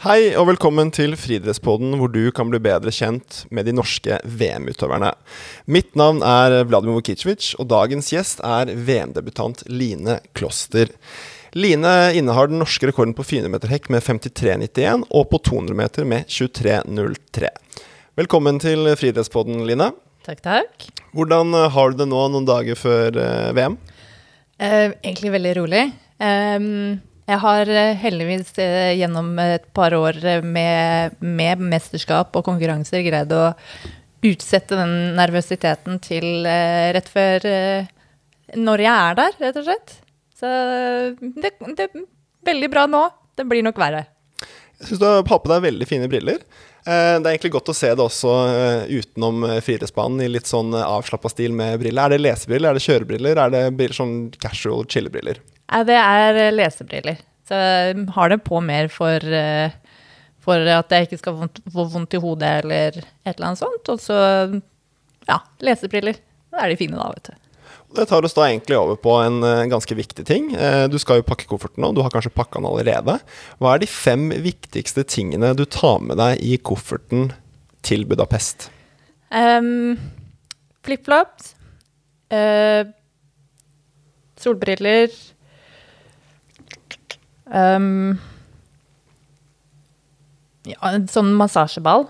Hei og velkommen til Friidrettspodden, hvor du kan bli bedre kjent med de norske VM-utøverne. Mitt navn er Vladimir Vukicevic, og dagens gjest er VM-debutant Line Kloster. Line innehar den norske rekorden på 400 meter hekk med 53,91 og på 200 meter med 23,03. Velkommen til Friidrettspodden, Line. Takk, takk. Hvordan har du det nå noen dager før eh, VM? Eh, egentlig veldig rolig. Um, jeg har eh, heldigvis eh, gjennom et par år eh, med, med, mesterskap og konkurranser greid å utsette den nervøsiteten til rett før Når jeg er der, rett og slett. Så det, det er veldig bra nå. Det blir nok verre. Jeg syns du har på deg veldig fine briller. Det er egentlig godt å se det også utenom friidrettsbanen i litt sånn avslappa stil med briller. Er det lesebriller, er det kjørebriller, er det sånn casual chillebriller? Det er lesebriller. Så jeg har det på mer for, eh, for at jeg ikke skal få vondt i hodet eller et eller annet sånt. Og så, ja, lesebriller. Da er de fine, da, vet du. Det tar oss da egentlig over på en uh, ganske viktig ting. Du skal jo pakke kofferten nå, du har kanskje pakka den allerede. Hva er de fem viktigste tingene du tar med deg i kofferten til Budapest? Um, Flipflops. Uh, solbriller. Um, ja, en sånn massasjeball.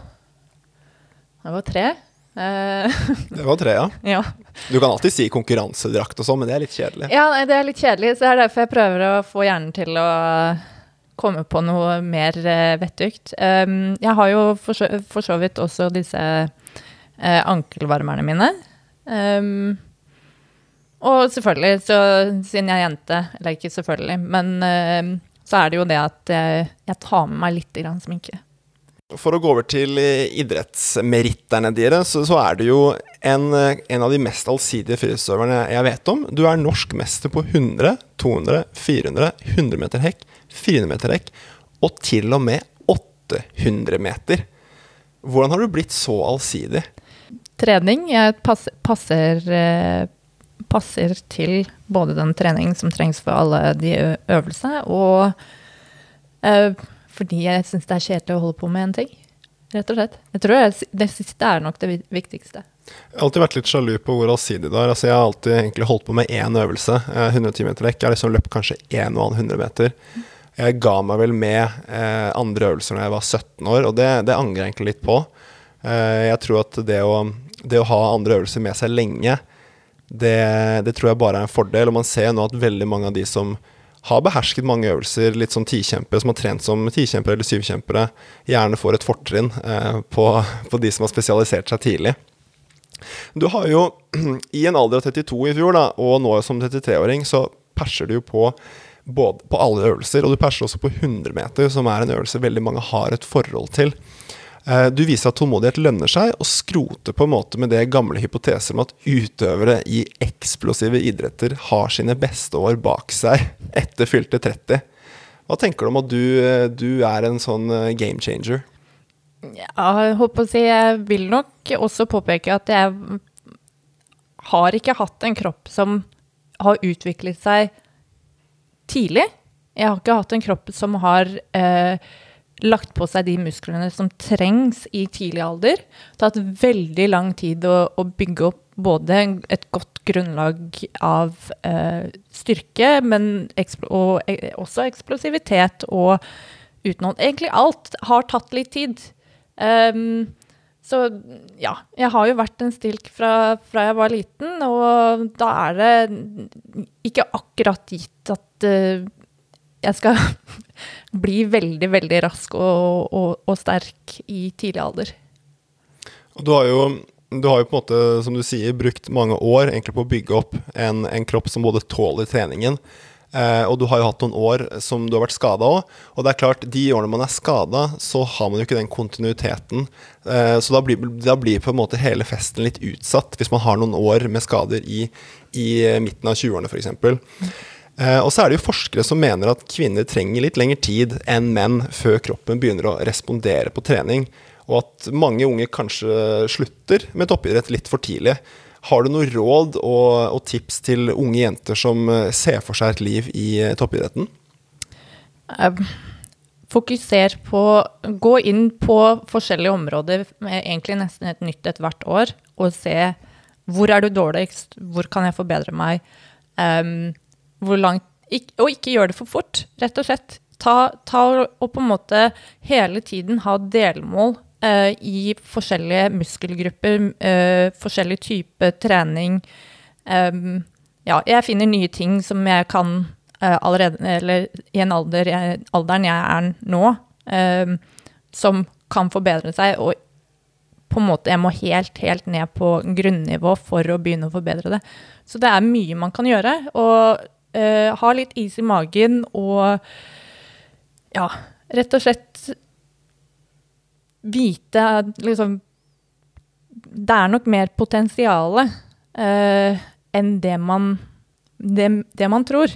Det var tre. Uh, det var tre, ja. ja. Du kan alltid si konkurransedrakt og sånn, men det er litt kjedelig. Ja, det er litt kjedelig, så det er derfor jeg prøver å få hjernen til å komme på noe mer uh, vettugt. Um, jeg har jo for så, for så vidt også disse uh, ankelvarmerne mine. Um, og selvfølgelig, så, siden jeg er jente Eller ikke selvfølgelig, men uh, så er det jo det at jeg, jeg tar med meg litt grann sminke. For å gå over til idrettsmeritterne dine, så, så, er du jo en, eh, en, av de mest allsidige friidrettsutøverne jeg vet om. Du er norsk mester på 100, 200, 400, 100 meter hekk, 400 meter hekk og til og med 800 meter. Hvordan har du blitt så allsidig? Trening. Jeg passer, passer eh, passer til både den trening som trengs for alle de øvelsene, og uh, fordi jeg syns det er kjedelig å holde på med en ting. Rett og slett. Jeg tror jeg, det siste er nok det viktigste. Jeg har alltid vært litt sjalu på hvor allsidig du er. Altså, jeg har alltid egentlig holdt på med én øvelse. 110 meter dekk. Jeg har liksom løpt kanskje én og annen 100 meter. Jeg ga meg vel med eh, andre øvelser når jeg var 17 år, og det, det angrer jeg egentlig litt på. Eh, jeg tror at det å, det å ha andre øvelser med seg lenge, det, det, tror jeg bare er en fordel. Og man ser nå at veldig mange av de som har behersket mange øvelser, litt som tikjempere, som har trent som tikjempere eller syvkjempere, gjerne får et fortrinn eh, på, på, de som har spesialisert seg tidlig. Du har jo, i en alder av 32 i fjor, da, og nå som 33-åring, så perser du jo på både på alle øvelser, og du perser også på 100 meter, som er en øvelse veldig mange har et forhold til. Eh, du viser at tålmodighet lønner seg, og skroter på en måte med det gamle hypoteser om at utøvere i eksplosive idretter har sine beste år bak seg etter fylte 30. Hva tenker du om at du, eh, du er en sånn eh, game changer? Ja, jeg håper å si Jeg vil nok også påpeke at jeg har ikke hatt en kropp som har utviklet seg tidlig. Jeg har ikke hatt en kropp som har eh, lagt på seg de musklene som trengs i tidlig alder. Det har tatt veldig lang tid å, å bygge opp både et godt grunnlag av eh, styrke, men og e også eksplosivitet og utenhold. Egentlig alt har tatt litt tid. Um, så ja, jeg har jo vært en stilk fra, fra, jeg var liten, og da er det ikke akkurat gitt at uh, jeg skal bli veldig, veldig rask og, og, og sterk i tidlig alder. Du har jo du har jo på en måte, som du sier, brukt mange år egentlig på å bygge opp en, en kropp som både tåler treningen. Eh, og du har jo hatt noen år som du har vært skada òg. Og det er klart, de årene man er skada, så har man jo ikke den kontinuiteten. Eh, så da blir, da blir, på en måte hele festen litt utsatt, hvis man har noen år med skader i, i midten av 20-årene f.eks. Eh, og så er det jo forskere som mener at kvinner trenger litt lengre tid enn menn før kroppen begynner å respondere på trening, og at mange unge kanskje slutter med toppidrett litt for tidlig. Har du noe råd og, og tips til unge jenter som eh, ser for seg et liv i eh, toppidretten? fokuser på Gå inn på forskjellige områder egentlig nesten et nytt et hvert år, og se hvor er du dårligst, hvor kan jeg forbedre meg, um, langt Og ikke gjør det for fort, rett og slett. Ta, ta og på en måte hele tiden ha delmål eh, i forskjellige muskelgrupper, eh, forskjellig type trening. Um, ja, jeg finner nye ting som jeg kan eh, allerede Eller i en alder jeg, alderen jeg er nå, eh, som kan forbedre seg. Og på en måte jeg må helt, helt ned på grunnivå for å begynne å forbedre det. Så det er mye man kan gjøre. Og eh, ha litt is i magen og ja, rett og slett vite at liksom Det er nok mer potensial uh, enn det man, det, det man tror,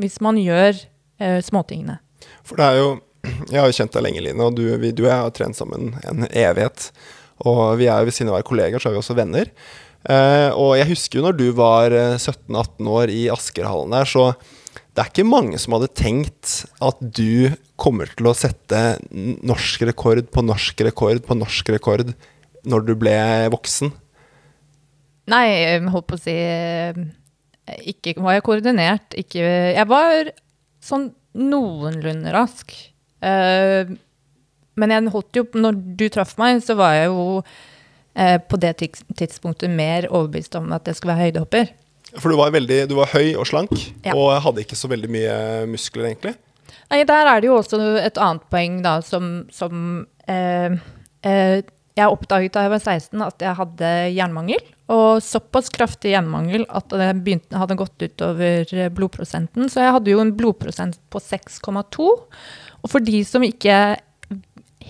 hvis man gjør uh, småtingene. For det er jo Jeg har jo kjent deg lenge, Line, og du, vi, du og jeg har trent sammen en evighet. Og vi er jo ved siden av å være kollegaer, så er vi også venner. Eh, og jeg husker jo når du var eh, 17-18 år i Askerhallen der, så det er ikke mange som hadde tenkt at du kommer til å sette norsk rekord på norsk rekord på norsk rekord når du ble voksen. Nei, jeg holdt på å si eh, Ikke var jeg koordinert. Ikke Jeg var sånn noenlunde rask. Eh, men jeg holdt jo Når du traff meg, så var jeg jo eh, på det tidspunktet mer overbevist om at jeg skulle være høydehopper. For du var, veldig, du var høy og slank, Ja. og hadde ikke så veldig mye muskler, egentlig. Nei, der er det jo også et annet poeng da, som, som eh, eh, Jeg oppdaget da jeg var 16 at jeg hadde jernmangel. Og såpass kraftig jernmangel at det begynte, hadde gått utover blodprosenten. Så jeg hadde jo en blodprosent på 6,2. Og for de som ikke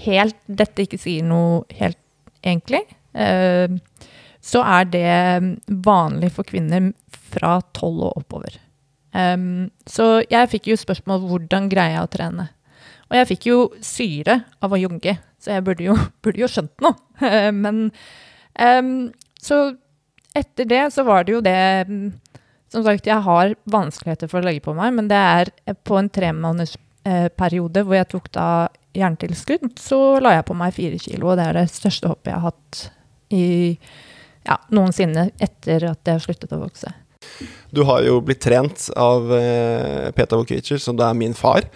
helt Dette ikke sier noe helt egentlig, eh, så er det vanlig for kvinner fra 12 og oppover. Um, så jeg fikk jo spørsmål hvordan greier jeg å trene. Og jeg fikk jo syre av å jogge, så jeg burde jo, burde jo skjønt noe. Men um, så etter det så var det jo det Som sagt, jeg har vanskeligheter for å legge på meg, men det er på en tremånedersperiode hvor jeg tok da jerntilskudd, så la jeg på meg fire kilo, og det er det største hoppet jeg har hatt i ja, noensinne etter at jeg sluttet å vokse. Du har jo blitt trent av eh, Peter Volkvicer, som da er min far,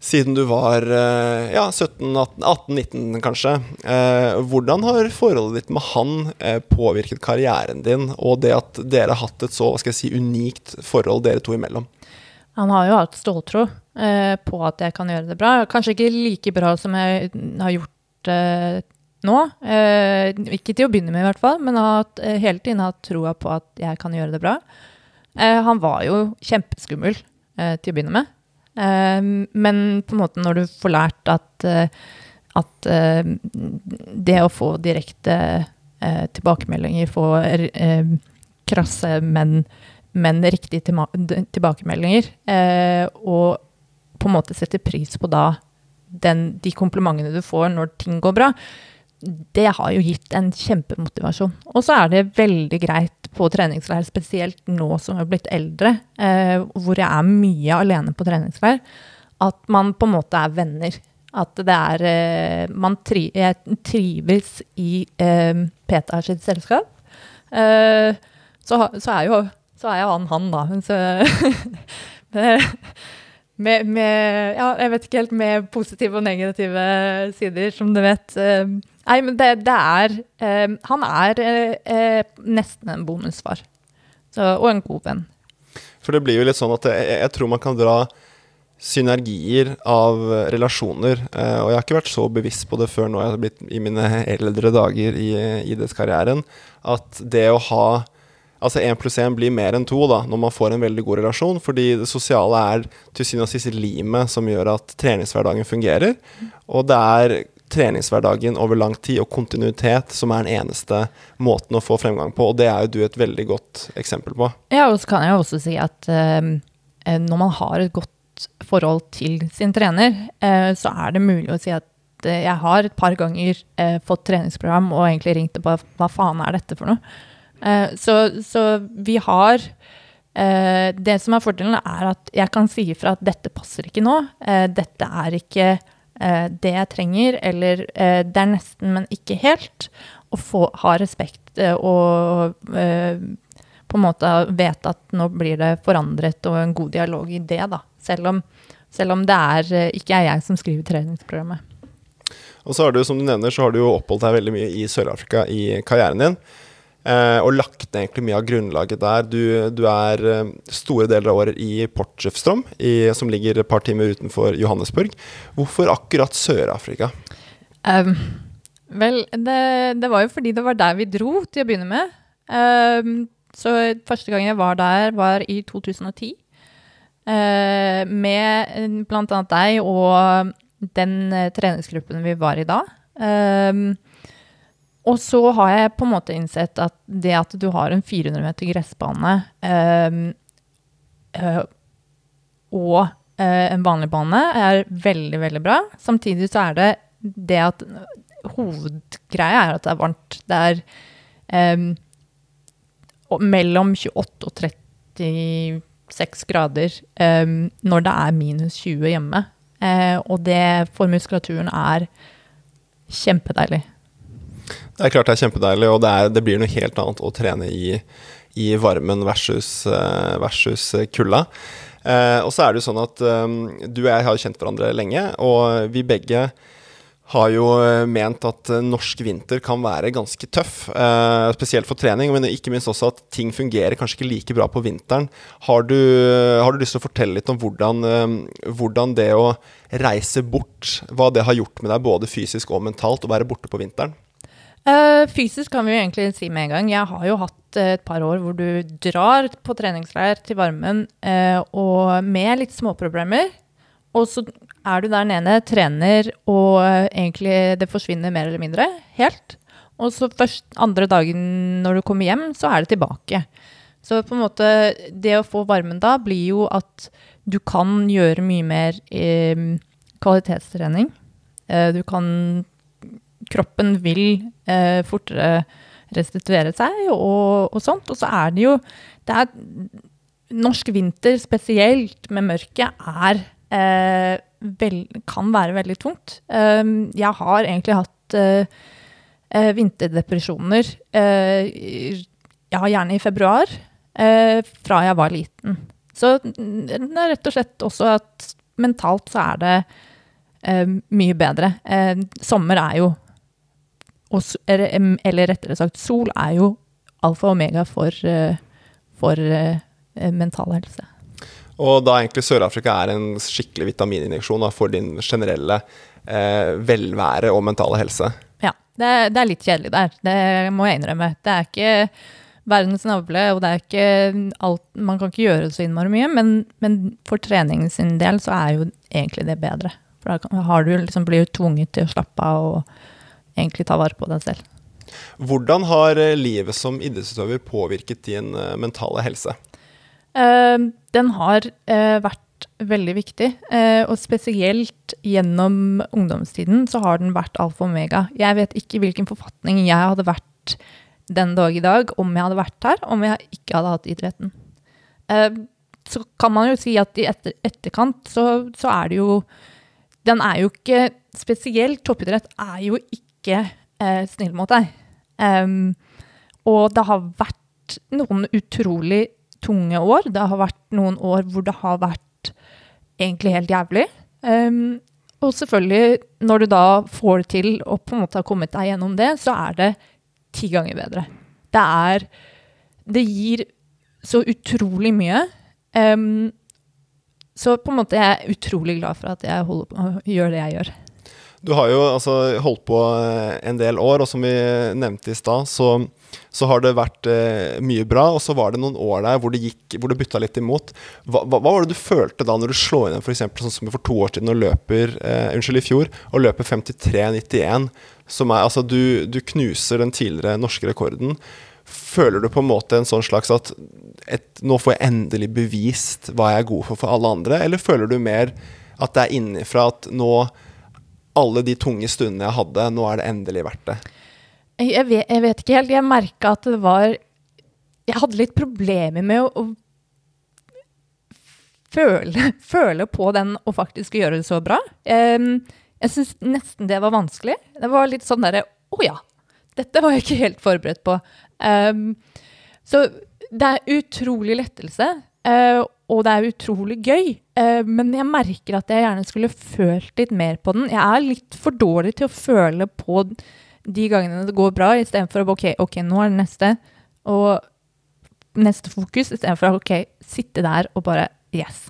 siden du var eh, ja, 17-18-19 kanskje. Eh, hvordan har forholdet ditt med han eh, påvirket karrieren din, og det at dere har hatt et så hva skal jeg si, unikt forhold dere to imellom? Han har jo hatt ståltro eh, på at jeg kan gjøre det bra. Kanskje ikke like bra som jeg har gjort eh, nå. Eh, ikke til å begynne med, i hvert fall, men at, eh, hele tiden hatt troa på at jeg kan gjøre det bra. Eh, han var jo kjempeskummel til å begynne med. Men på en måte når du får lært at, at det å få direkte tilbakemeldinger, få krasse, men, men riktige tilbakemeldinger, og på en måte setter pris på da den, de komplimentene du får når ting går bra, det har jo gitt en kjempemotivasjon. Og så er det veldig greit på treningsleir, spesielt nå som jeg har blitt eldre, eh, hvor jeg er mye alene på treningsleir, at man på en måte er venner. At det er eh, man tri trives i eh, Peter sitt selskap. Eh, så, så, er jo, så er jo han han, da. Så, med, med Ja, jeg vet ikke helt med positive og negative sider, som du vet. Eh, Nei, men det, det er eh, Han er eh, eh, nesten en bonusfar. Så, og en god venn. For det blir jo litt sånn at jeg, jeg tror man kan dra synergier av relasjoner. eh, og jeg har ikke vært så bevisst på det før nå jeg har blitt i mine eldre dager i idrettskarrieren, at det å ha Altså én pluss én blir mer enn to da, når man får en veldig god relasjon. Fordi det sosiale er til syvende og sist limet som gjør at treningshverdagen fungerer. Og det er treningshverdagen over lang tid og kontinuitet som er den eneste måten å få fremgang på. Og det er jo du et veldig godt eksempel på. Ja, og så kan jeg også si at eh, når man har et godt forhold til sin trener, eh, så er det mulig å si at eh, jeg har et par ganger fått treningsprogram og egentlig ringt på hva faen er dette for noe? Eh, så, så vi har eh, Det som er fordelen, er at jeg kan si ifra at dette passer ikke nå. Eh, dette er ikke det jeg trenger, eller det er nesten, men ikke helt. Å få, ha respekt og på en måte vite at nå blir det forandret, og en god dialog i det, da. Selv om, selv om det er, ikke er jeg som skriver treningsprogrammet. Og så har du, som du nevner, så har du jo oppholdt deg veldig mye i Sør-Afrika i karrieren din. Eh, og lagt ned egentlig mye av grunnlaget der. Du, du er eh, store deler av året i Portsjefstrom, som ligger et par timer utenfor Johannesburg. Hvorfor akkurat Sør-Afrika? Um, vel, det, det, var jo fordi det var der vi dro til å begynne med. Um, så første gang jeg var der, var i 2010. Uh, med bl.a. deg og den uh, treningsgruppen vi var i da. Um, og så har jeg på en måte innsett at det at du har en 400 meter gressbane øh, øh, og øh, en vanlig bane, er veldig, veldig bra. Samtidig så er det det at Hovedgreia er at det er varmt. Det er ehm, mellom 28 og 36 grader ehm, når det er minus 20 hjemme. Eh, og det for muskulaturen er kjempedeilig. Det er klart det er kjempedeilig, og det, er, det blir noe helt annet å trene i, i varmen versus, eh, versus kulda. Eh, og så er det jo sånn at um, du og jeg har kjent hverandre lenge, og vi begge har jo eh, ment at norsk vinter kan være ganske tøff. Eh, spesielt for trening, men ikke minst også at ting fungerer kanskje ikke like bra på vinteren. Har du, har du lyst til å fortelle litt om hvordan, eh, hvordan, det å reise bort, hva det har gjort med deg både fysisk og mentalt, å være borte på vinteren? Uh, fysisk kan vi jo egentlig si med en gang. Jeg har jo hatt uh, et par år hvor du drar på treningsleir til varmen uh, og med litt småproblemer. Og så er du der nede, trener, og egentlig det forsvinner mer eller mindre helt. Og så først andre dagen når du kommer hjem, så er det tilbake. Så på en måte, det å få varmen da blir jo at du kan gjøre mye mer kvalitetstrening. du kan kroppen vil eh, fortere restituere seg og, og, sånt. Og så er det jo det er, Norsk vinter spesielt med mørket er eh, vel, kan være veldig tungt. Um, jeg har egentlig hatt eh, vinterdepresjoner, uh, ja, gjerne i februar, uh, fra jeg var liten. Så det er rett og slett også at mentalt så er det mye bedre. sommer er jo eller rettere sagt, sol er jo alfa og omega for, eh, for uh, mental helse. Og da egentlig Sør-Afrika er en skikkelig vitamininjeksjon for din generelle eh, velvære og mentale helse? Ja, det, det, er litt kjedelig der. Det må jeg innrømme. Det er ikke verdens navle, og det er ikke alt Man kan ikke gjøre så innmari mye, men, men, for treningen sin del så er jo egentlig det bedre. For da har du liksom blir du tvunget til å slappe av og egentlig ta vare på deg selv. Hvordan har eh, livet som idrettsutøver påvirket din eh, mentale helse? Uh, den har uh, vært veldig viktig, og spesielt gjennom ungdomstiden så har den vært alfa og omega. Jeg vet ikke hvilken forfatning jeg hadde vært den dag i dag om jeg hadde vært her, om jeg ikke hadde hatt idretten. så kan man jo si at i etter, etterkant så, så er det jo Den er jo ikke Spesielt toppidrett er jo ikke ikke eh, snill mot deg. Um, og det har vært noen utrolig tunge år. Det har vært noen år hvor det har vært egentlig helt jævlig. Um, og selvfølgelig, når du da får det til og på en måte har kommet deg gjennom det, så er det ti ganger bedre. Det er Det gir så utrolig mye. Um, så på en måte jeg er utrolig glad for at jeg holder på å gjøre det jeg gjør. Du har jo altså holdt på eh, en del år, og som vi nevnte i stad, så, så, har det vært eh, mye bra. Og så var det noen år der hvor det, gikk, hvor det butta litt imot. Hva, hva, var det du følte da når du slår inn for eksempel, sånn som for to år siden og løper eh, Unnskyld, i fjor, og løper 53,91? Som er altså du, du knuser den tidligere norske rekorden. Føler du på en måte en sånn slags at et, nå får jeg endelig bevist hva jeg er god for for alle andre, eller føler du mer at det er innenfra at nå alle de tunge stundene jeg hadde, nå er det endelig verdt det? Jeg vet, jeg vet ikke helt. Jeg merka at det var Jeg hadde litt problemer med å, å føle, føle, på den og faktisk gjøre det så bra. Um, Jeg syns nesten det var vanskelig. Det var litt sånn derre Å ja, dette var jeg ikke helt forberedt på. Um, så det er utrolig lettelse, uh, og det er utrolig gøy. Uh, men jeg merker at jeg gjerne skulle følt litt mer på den. Jeg er litt for dårlig til å føle på de gangene det går bra, istedenfor å OK, ok, nå er det neste. Og neste fokus, istedenfor å OK, sitte der og bare Yes.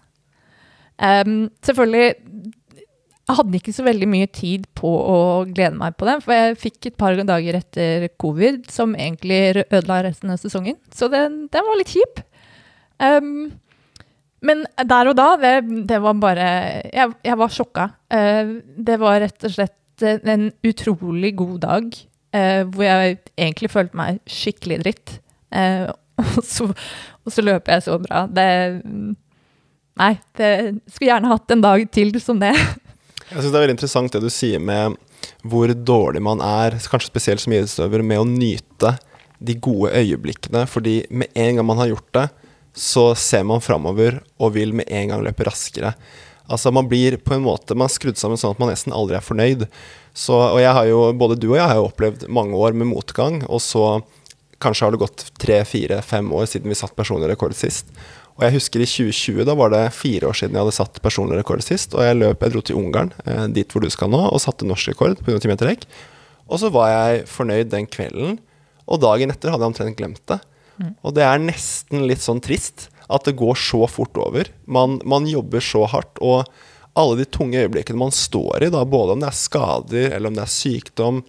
Um, selvfølgelig jeg hadde ikke så veldig mye tid på å glede meg på den, for jeg fikk et par dager etter covid som egentlig ødela resten av sesongen. Så den, den var litt kjip. Um, men der og da, det, det var bare Jeg, jeg var sjokka. Uh, det var rett og slett en utrolig god dag uh, hvor jeg egentlig følte meg skikkelig dritt. Og, så, og, så, løper jeg så bra. Det Nei, det skulle gjerne hatt en dag til som det. Jeg syns det er veldig interessant det du sier med hvor dårlig man er, kanskje spesielt som idrettsutøver, med å nyte de gode øyeblikkene. Fordi med en gang man har gjort det, så ser man framover og vil med en gang løpe raskere. Altså Man blir på en måte Man er skrudd sammen sånn at man nesten aldri er fornøyd. Så, og jeg har jo, Både du og jeg har jo opplevd mange år med motgang, og så kanskje har det gått tre, fire, fem år siden vi satt personlig rekord sist. Og jeg husker i 2020, da var det fire år siden jeg hadde satt personlig rekord sist. Og jeg løp, jeg dro til Ungarn, eh, dit hvor du skal nå, og satte norsk rekord på 100 meter rekk. Og så var jeg fornøyd den kvelden, og dagen etter hadde jeg omtrent glemt det. Mm. Og det er nesten litt sånn trist at det går så fort over. Man, man jobber så hardt, og alle de tunge øyeblikkene man står i, da, både om det er skader, eller om det er sykdom,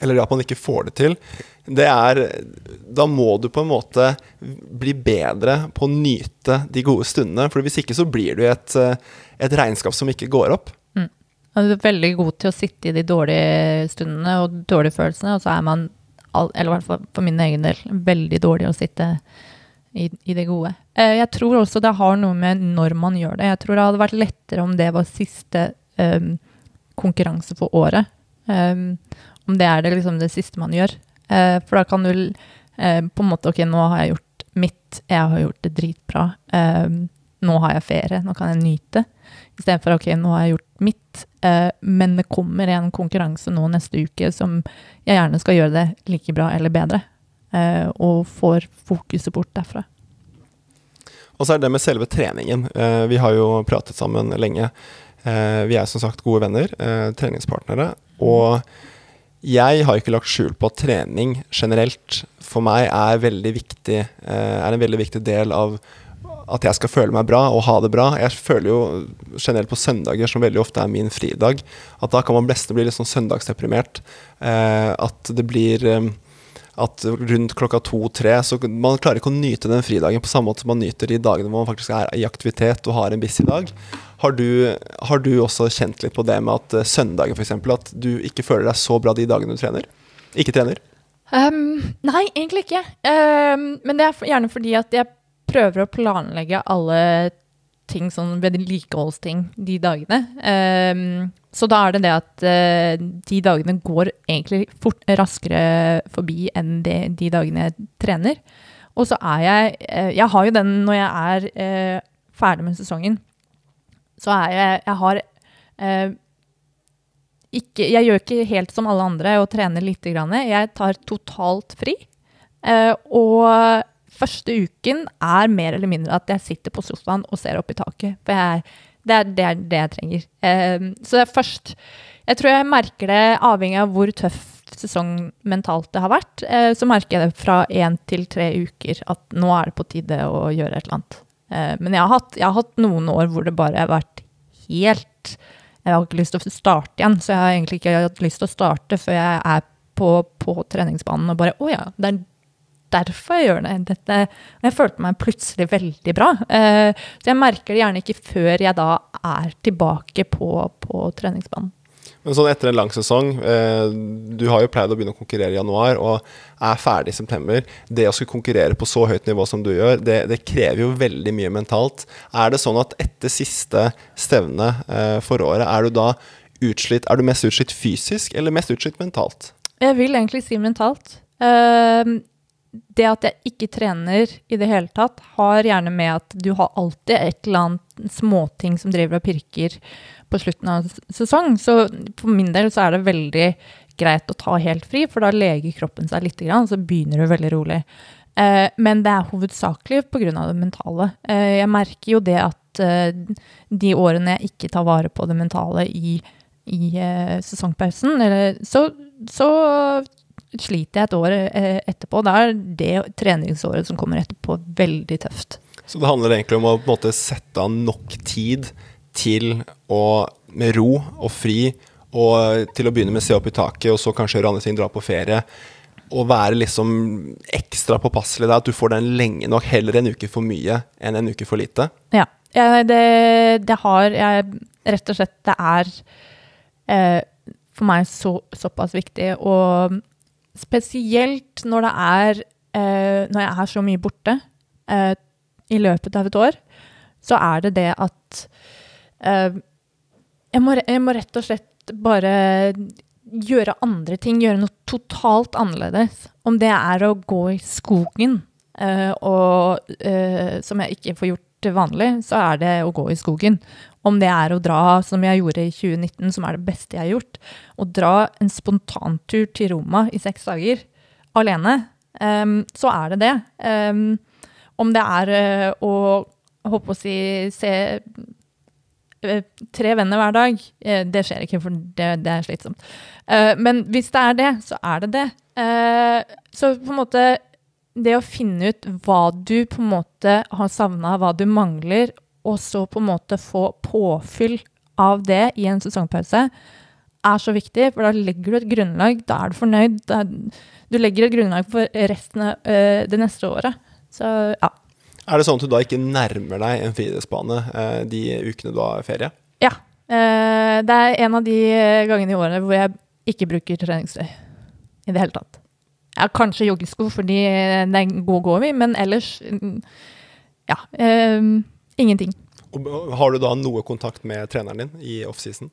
eller at man ikke får det til, det er Da må du på en måte bli bedre på å nyte de gode stundene. For hvis ikke så blir du et, et regnskap som ikke går opp. Mm. Du er veldig god til å sitte i de dårlige stundene og dårlige følelsene, og så er man, eller i hvert fall for min egen del, veldig dårlig å sitte i, i, det gode. Eh, jeg tror også det har noe med når man gjør det. Jeg tror det hadde vært lettere om det var siste um, konkurranse for året. Um, om det er det, liksom det siste man gjør. Uh, for da kan du uh, på en måte OK, nå har jeg gjort mitt, jeg har gjort det dritbra. Eh, nå har jeg ferie, nå kan jeg nyte. Istedenfor OK, nå har jeg gjort mitt, eh, men det kommer en konkurranse nå neste uke som jeg gjerne skal gjøre det like bra eller bedre. Eh, og får fokuset bort derfra. Og så er det med selve treningen. Eh, vi har jo pratet sammen lenge. vi er som sagt gode venner, treningspartnere. Og jeg har ikke lagt skjul på at trening generelt for meg er, viktig, er en veldig viktig del av at jeg skal føle meg bra og ha det bra. Jeg føler jo generelt på søndager, som veldig ofte er min fridag, at da kan man nesten bli litt sånn søndagsdeprimert. Eh, at det blir eh, at rundt klokka to-tre så Man klarer ikke å nyte den fridagen på samme måte som man nyter de dagene hvor man faktisk er i aktivitet og har en busy dag. Har du, har du, også kjent litt på det med at eh, søndagen f.eks. At du ikke føler deg så bra de dagene du trener? Ikke trener? Um, nei, egentlig ikke. Um, men det er gjerne fordi at jeg prøver å planlegge alle ting, sånn vedlikeholdsting, de dagene. Um, så da er det det at uh, de dagene går egentlig fort, raskere forbi enn de, de dagene jeg trener. Og så er jeg uh, Jeg har jo den når jeg er uh, ferdig med sesongen så er jeg Jeg har ikke Jeg gjør ikke helt som alle andre og trener lite grann. Jeg tar totalt fri. Og første uken er mer eller mindre at jeg sitter på sofaen og ser opp i taket. For jeg, det, er, det, er, det jeg trenger. Eh, så er først Jeg tror jeg merker det avhengig av hvor tøff sesong mentalt det har vært. Eh, så merker jeg det fra én til tre uker at nå er det på tide å gjøre et eller annet. Eh, men jeg har, hatt, jeg har, hatt, noen år hvor det bare har vært helt Jeg har ikke lyst til å starte igjen, så jeg har egentlig ikke hatt lyst til å starte før jeg er på, på treningsbanen og bare Å ja, det er derfor jeg gjør det. Dette, jeg følte meg plutselig veldig bra. Eh, så jeg merker det gjerne ikke før jeg da er tilbake på, på treningsbanen. Men sånn etter en lang sesong, eh, du har jo pleid å begynne å konkurrere i januar og er ferdig i september. Det å skulle konkurrere på så høyt nivå som du gjør, det, det krever jo veldig mye mentalt. Er det sånn at etter siste stevne eh, for året, er du da utslitt Er du mest utslitt fysisk eller mest utslitt mentalt? Jeg vil egentlig si mentalt. Uh, det at jeg ikke trener i det hele tatt, har gjerne med at du har alltid et eller annet småting som driver og pirker på slutten av sesong. Så for min del så er det veldig greit å ta helt fri, for da leger kroppen seg litt, og så begynner du veldig rolig. Eh, men det er hovedsakelig pga. det mentale. Eh, jeg merker jo det at eh, de årene jeg ikke tar vare på det mentale i, i sesongpausen, så, så sliter jeg et år eh, etterpå. Da er det treningsåret som kommer etterpå, veldig tøft. Så det handler egentlig om å måte sette av nok tid til å med ro og fri, og til å begynne med å se opp i taket, og så kanskje gjøre andre ting, dra på ferie. Og være liksom ekstra påpasselig der, at du får den lenge nok, heller en uke for mye enn en uke for lite. Ja. Jeg, det, det har jeg Rett og slett, det er eh, for meg så, såpass viktig. Og spesielt når det er eh, Når jeg er så mye borte eh, i løpet av et år, så er det det at eh, jeg, må, jeg må rett og slett bare gjøre andre ting, gjøre noe totalt annerledes. Om det er å gå i skogen, eh, og, eh, som jeg ikke får gjort vanlig, så er det å gå i skogen. Om det er å dra, som jeg gjorde i 2019, som er det beste jeg har gjort, å dra en spontantur til Roma i seks dager alene, um, så er det det. Um, om det er uh, å håpe å si se eh, tre venner hver dag, eh, det skjer ikke, for det, det er slitsomt. Men hvis det er det, så er det det. Så på en måte det å finne ut hva du på en måte har savna, hva du mangler, og så på en måte få påfyll av det i en sesongpause, er så viktig, for da legger du et grunnlag, da er du fornøyd. Da, du legger et grunnlag for resten av eh, det neste året. Så ja. Er det sånn at du da ikke nærmer deg en friidrettsbane eh, de ukene du har ferie? Ja. Eh, det er en av de gangene i året hvor jeg ikke bruker treningstøy i det hele tatt. Ja, kanskje joggesko, fordi det er god går vi, men ellers mm, ja. eh, ingenting. Har du da noe kontakt med treneren din i offseason?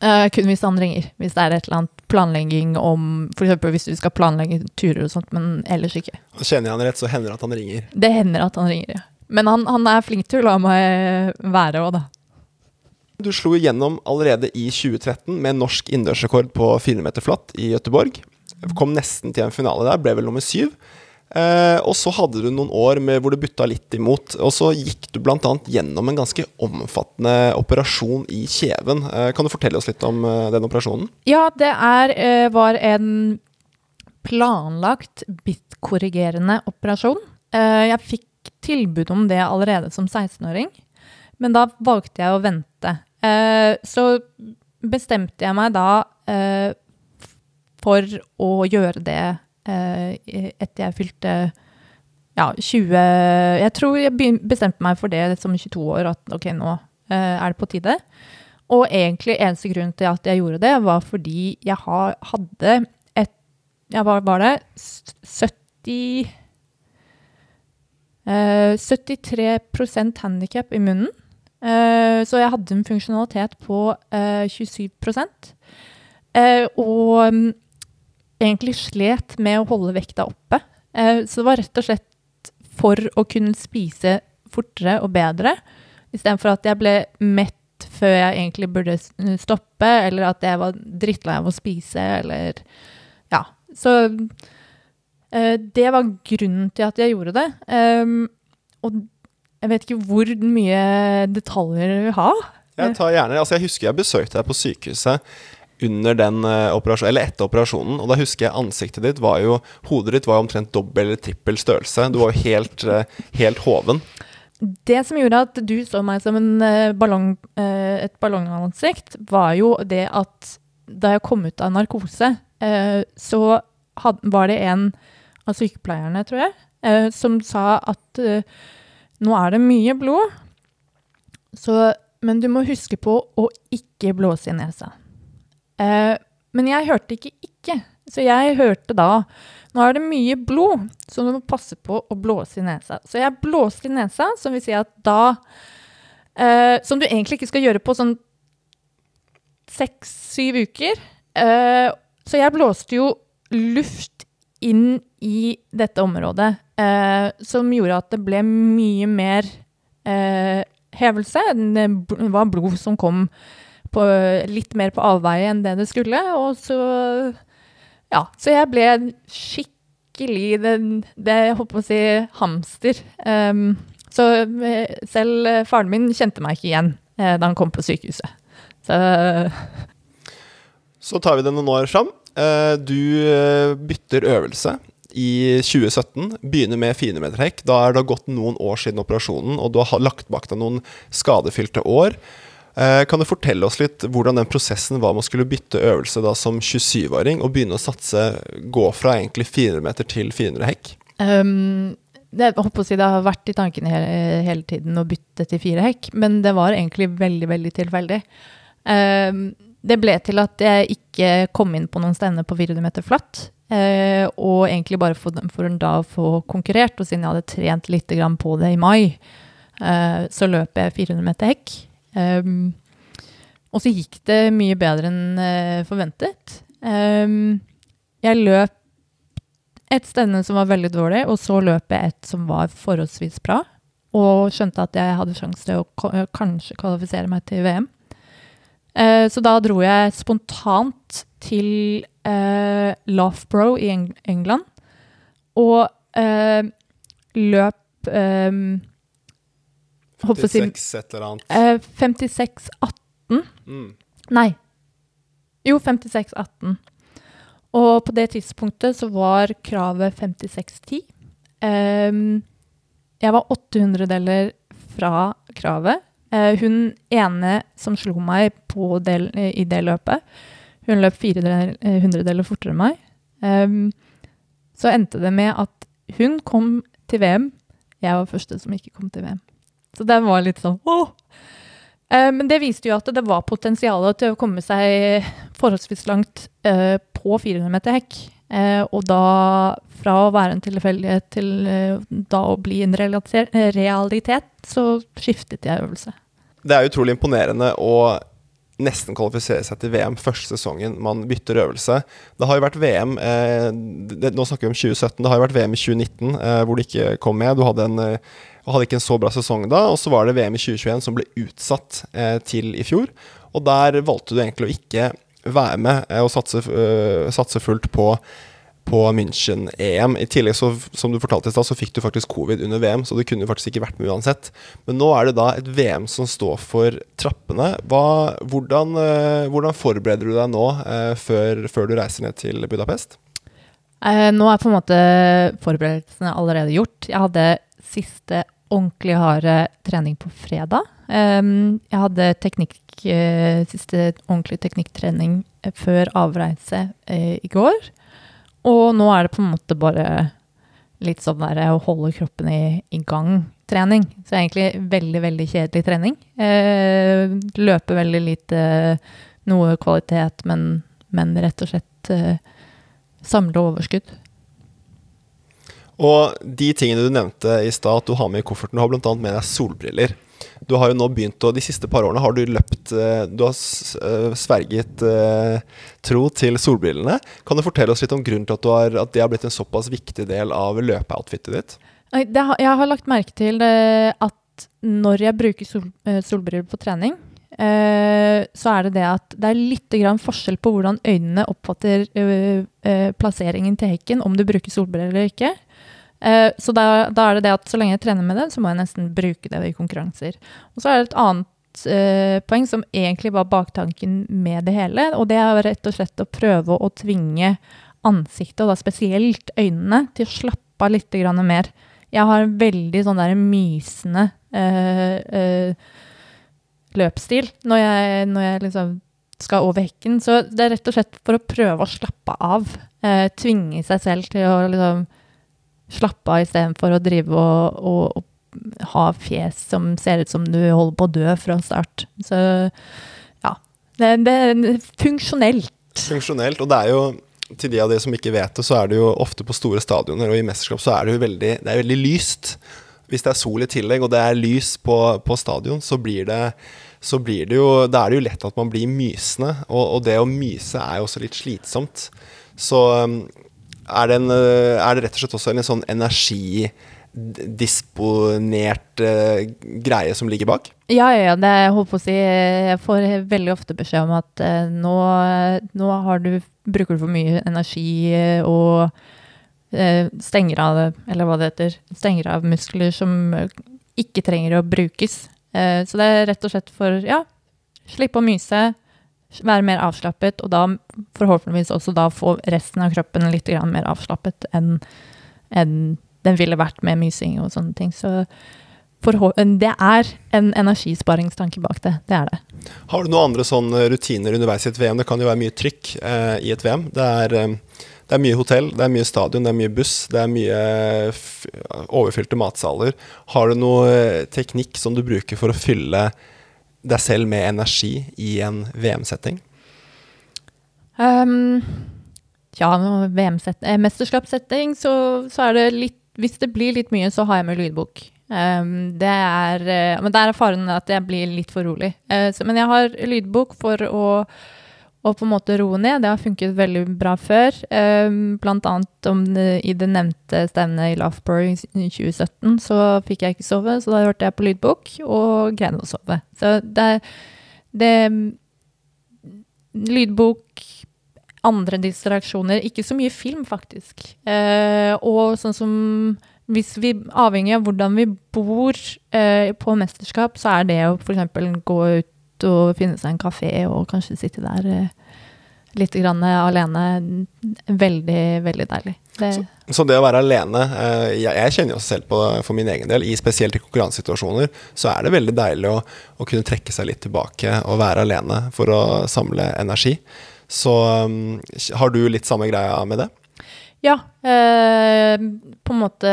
Uh, kun hvis han ringer. Hvis det er et eller annet planlegging om F.eks. hvis du skal planlegge turer og sånt, men ellers ikke. Kjenner jeg han rett, så hender det at han ringer. Det hender at han ringer, ja. Men han, han er flink til å la meg være òg, da. Du slo igjennom allerede i 2013 med norsk innendørsrekord på 400 meter flatt i Gøteborg. Kom nesten til en finale der, ble vel nummer syv. Eh, og så hadde du noen år med, hvor du butta litt imot. Og så gikk du bl.a. gjennom en ganske omfattende operasjon i kjeven. Eh, kan du fortelle oss litt om eh, den operasjonen? Ja, det er, eh, var en planlagt bitkorrigerende operasjon. Eh, jeg fikk tilbud om det allerede som 16-åring, men da valgte jeg å vente. Eh, så bestemte jeg meg da for å gjøre det eh, etter jeg fylte ja, 20 Jeg tror jeg bestemte meg for det som 22 år, at ok, nå eh, er det på tide. Og egentlig eneste grunn til at jeg gjorde det, var fordi jeg ha, hadde et Ja, hva var det? 70 eh, 73% handikap i munnen. Eh, så jeg hadde en funksjonalitet på eh, 27 eh, Og mm, egentlig slet med å holde vekta oppe. Eh, så det var rett og slett for å kunne spise fortere og bedre, istedenfor at jeg ble mett før jeg egentlig burde stoppe, eller at jeg var drittlei av å spise, eller Ja. Så eh, det var grunnen til at jeg gjorde det. Ehm, og jeg vet ikke hvor mye detaljer du vil ha. Jeg tar gjerne Altså Jeg husker jeg besøkte deg på sykehuset under den eh, operasjonen, eller etter operasjonen, og da husker jeg ansiktet ditt var jo Hodet ditt var jo omtrent dobbel eller trippel størrelse. Du var jo helt, eh, helt hoven. Det som gjorde at du så meg som eh, ballong, et ballongansikt, var jo det at da jeg kom ut av narkose, så var det en av sykepleierne, tror jeg, som sa at nå er det mye blod, så, men du må huske på å ikke blåse i nesa. Eh, men jeg hørte ikke ikke, så jeg hørte da nå er det mye blod, så du må passe på å blåse i nesa. Så jeg blåste i nesa, som vil si at da eh, Som du egentlig ikke skal gjøre på sånn seks-syv uker. Eh, så jeg blåste jo luft inn i dette området eh, som gjorde at det ble mye mer eh, hevelse. Det var blod som kom på, litt mer på avveie enn det det skulle. Og så Ja, så jeg ble skikkelig det, det jeg håper å si hamster. Um, så eh, selv faren min kjente meg ikke igjen eh, da han kom på sykehuset. Så Så tar vi det noen år fram. Eh, du eh, bytter øvelse i 2017. Begynner med 400 meter. Da er det gått noen år siden operasjonen, og du har lagt bak deg noen skadefylte år. Eh, kan du fortelle oss litt hvordan den prosessen var med å skulle bytte øvelse da som 27-åring, og begynne å satse, gå fra egentlig 400 meter til 400 hekk? Um, det, si, det, har vært i tankene hele, hele, tiden å bytte til fire hekk, men det var egentlig veldig, veldig tilfeldig. Um, det ble til at jeg ikke kom inn på noen stevner på 400 meter flatt. Uh, og egentlig bare for, for da å få konkurrert, og siden jeg hadde trent litt på det i mai, uh, så løp jeg 400 meter hekk. Um, og så gikk det mye bedre enn uh, forventet. Um, jeg løp et stevne som var veldig dårlig, og så løp jeg et som var forholdsvis bra. Og skjønte at jeg hadde sjanse til å kanskje kvalifisere meg til VM. Uh, så da dro jeg spontant til uh, Loughborough i Eng England. Og uh, løp um, 56 et eller annet. Eh, 56-18. Mm. Nei. Jo, 56-18. Og på det tidspunktet så var kravet 56-10. Um, jeg var 800-deler fra kravet. Uh, hun ene som slo meg del, i det løpet, hun løp 400 deler fortere enn meg. Um, så endte det med at hun kom til VM. Jeg var første som ikke kom til VM. Så den var litt sånn åh! Eh, men det viste jo at det var potensial til å komme seg forholdsvis langt eh, på 400 meter hekk. Eh, og da, fra å være en tilfeldighet til eh, da å bli en realitet, så skiftet jeg øvelse. Det er utrolig imponerende å nesten kvalifisere seg til VM første sesongen man bytter øvelse. Det har jo vært VM eh, det, Nå snakker vi om 2017. Det har jo vært VM i 2019 eh, hvor du ikke kom med. Du hadde en og hadde ikke en så bra sesong da. Og så var det VM i 2021 som ble utsatt eh, til i fjor. Og der valgte du egentlig å ikke være med eh, og satse, uh, satse, fullt på, på München-EM. I tillegg, så, som du fortalte i stad, så fikk du faktisk covid under VM, så du kunne faktisk ikke vært med uansett. Men nå er det da et VM som står for trappene. Hva, hvordan, uh, hvordan, forbereder du deg nå uh, før, før, du reiser ned til Budapest? nå er på en måte forberedelsene allerede gjort. Jeg hadde siste ordentlig harde trening på fredag. Um, jeg hadde teknikk, uh, siste ordentlig teknikktrening eh, før avreise uh, i går. Og nå er det på en måte bare litt sånn der å holde kroppen i, i gang-trening. Så egentlig veldig, veldig kjedelig trening. Eh, løper veldig lite, noe kvalitet, men, men rett og slett samle overskudd. Og de tingene du nevnte i stad at du har med i kofferten, du har bl.a. med deg solbriller. Du har jo nå begynt å De siste par årene har du løpt eh, Du har eh, sverget eh, tro til solbrillene. Kan du fortelle oss litt om grunnen til at, har, at det har blitt en såpass viktig del av løpeoutfitet ditt? jeg har lagt merke til at når jeg bruker sol, solbriller på trening, så er det det at det er litt forskjell på hvordan øynene oppfatter plasseringen til hekken, om du bruker solbriller eller ikke. Uh, så da, da, er det det at så lenge jeg trener med det, så må jeg nesten bruke det i konkurranser. Og så er det et annet uh, poeng som egentlig var baktanken med det hele, og det er rett og slett å prøve å tvinge ansiktet, og da spesielt øynene, til å slappe av litt mer. Jeg har en veldig sånn der mysende uh, løpsstil når jeg, når jeg liksom skal over hekken. Så det er rett og slett for å prøve å slappe av. tvinge seg selv til å liksom slappe av istedenfor å drive og, og, og, ha fjes som ser ut som du holder på å dø fra start. Så ja. Det, det er funksjonelt. Funksjonelt. Og det er jo til de av dere som ikke vet det, så er det jo ofte på store stadioner og i mesterskap så er det jo veldig, det er veldig lyst. Hvis det er sol i tillegg, og det er lys på, på stadion, så blir det så blir det jo Da er det jo lett at man blir mysende. Og, og det å myse er jo også litt slitsomt. Så er, det en, eh, er det rett og slett også en sånn energidisponert uh, greie som ligger bak? Ja, ja, det jeg på å si Jeg får veldig ofte beskjed om at uh, nå, nå du, bruker du for mye energi og uh, stenger av Eller hva det heter. Stenger av muskler som ikke trenger å brukes. så det er rett og slett for ja, slippe å myse være mer avslappet, og da forhåpentligvis også da få resten av kroppen litt mer avslappet enn, enn den ville vært med mysing og sånne ting. Så det er en energisparingstanke bak det. Det er det. Har du noen andre sånne rutiner underveis i et VM? Det kan jo være mye trykk eh, i et VM. Det er, eh, det er, mye hotell, det er mye stadion, det er mye buss, det er mye overfylte matsaler. Har du noe eh, teknikk som du bruker for å fylle deg selv med energi i en VM-setting? Um, ja, VM-mesterskapssetting, så, så, er det litt Hvis det blir litt mye, så har jeg med lydbok. Um, det er uh, Men der er faren at jeg blir litt for rolig. Uh, så, men jeg har lydbok for å og på en måte roe ned. Det har funket veldig bra før. Um, blant annet det, i det nevnte stevnet i Loughborough i 2017, så fikk jeg ikke sove, så da hørte jeg på lydbok og greide å sove. Så det, det Lydbok, andre distraksjoner. Ikke så mye film, faktisk. Uh, og sånn som hvis vi, Avhengig av hvordan vi bor på mesterskap, så er det å f.eks. gå ut og finne seg en kafé og kanskje sitte der eh, litt grann alene. Veldig, veldig deilig. Det så, så, det å være alene eh, jeg, jeg, kjenner jo selv på for min egen del, i spesielt i konkurransesituasjoner, så er det veldig deilig å, å, kunne trekke seg litt tilbake og være alene for å samle energi. Så um, har du litt samme greia med det? Ja. Eh, på en måte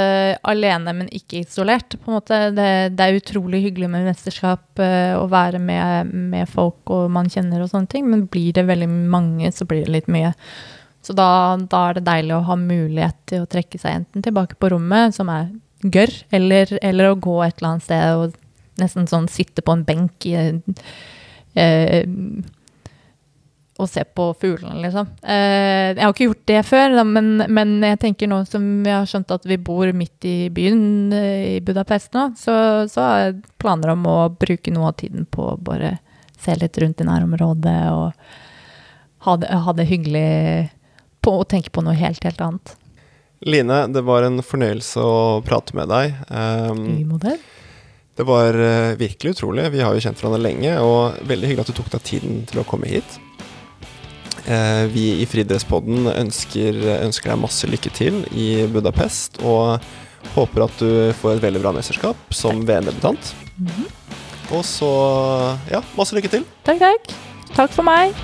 alene, men ikke isolert. På en måte, det, det er utrolig hyggelig med mesterskap eh, å være med, med, folk og man kjenner og sånne ting, men blir det veldig mange, så blir det litt mye. Så da, da er det deilig å ha mulighet til å trekke seg enten tilbake på rommet, som er gørr, eller, eller, å gå et eller annet sted og nesten sånn sitte på en benk i eh, å se på fuglene, liksom. Eh, jeg har ikke gjort det før, men, men, jeg tenker nå som vi har skjønt at vi bor midt i byen eh, i Budapest nå, så, så, har jeg planer om å bruke noe av tiden på å bare se litt rundt i nærområdet og ha det, ha det hyggelig på å tenke på noe helt, helt annet. Line, det var en fornøyelse å prate med deg. Um, det var uh, virkelig utrolig. Vi har jo kjent hverandre lenge, og veldig hyggelig at du tok deg tiden til å komme hit. Eh, vi i Friidrettspodden ønsker, ønsker, deg masse lykke til i Budapest, og håper at du får et veldig bra mesterskap som VM-debutant. Mm -hmm. Og så ja, masse lykke til. Takk, takk. Takk for meg.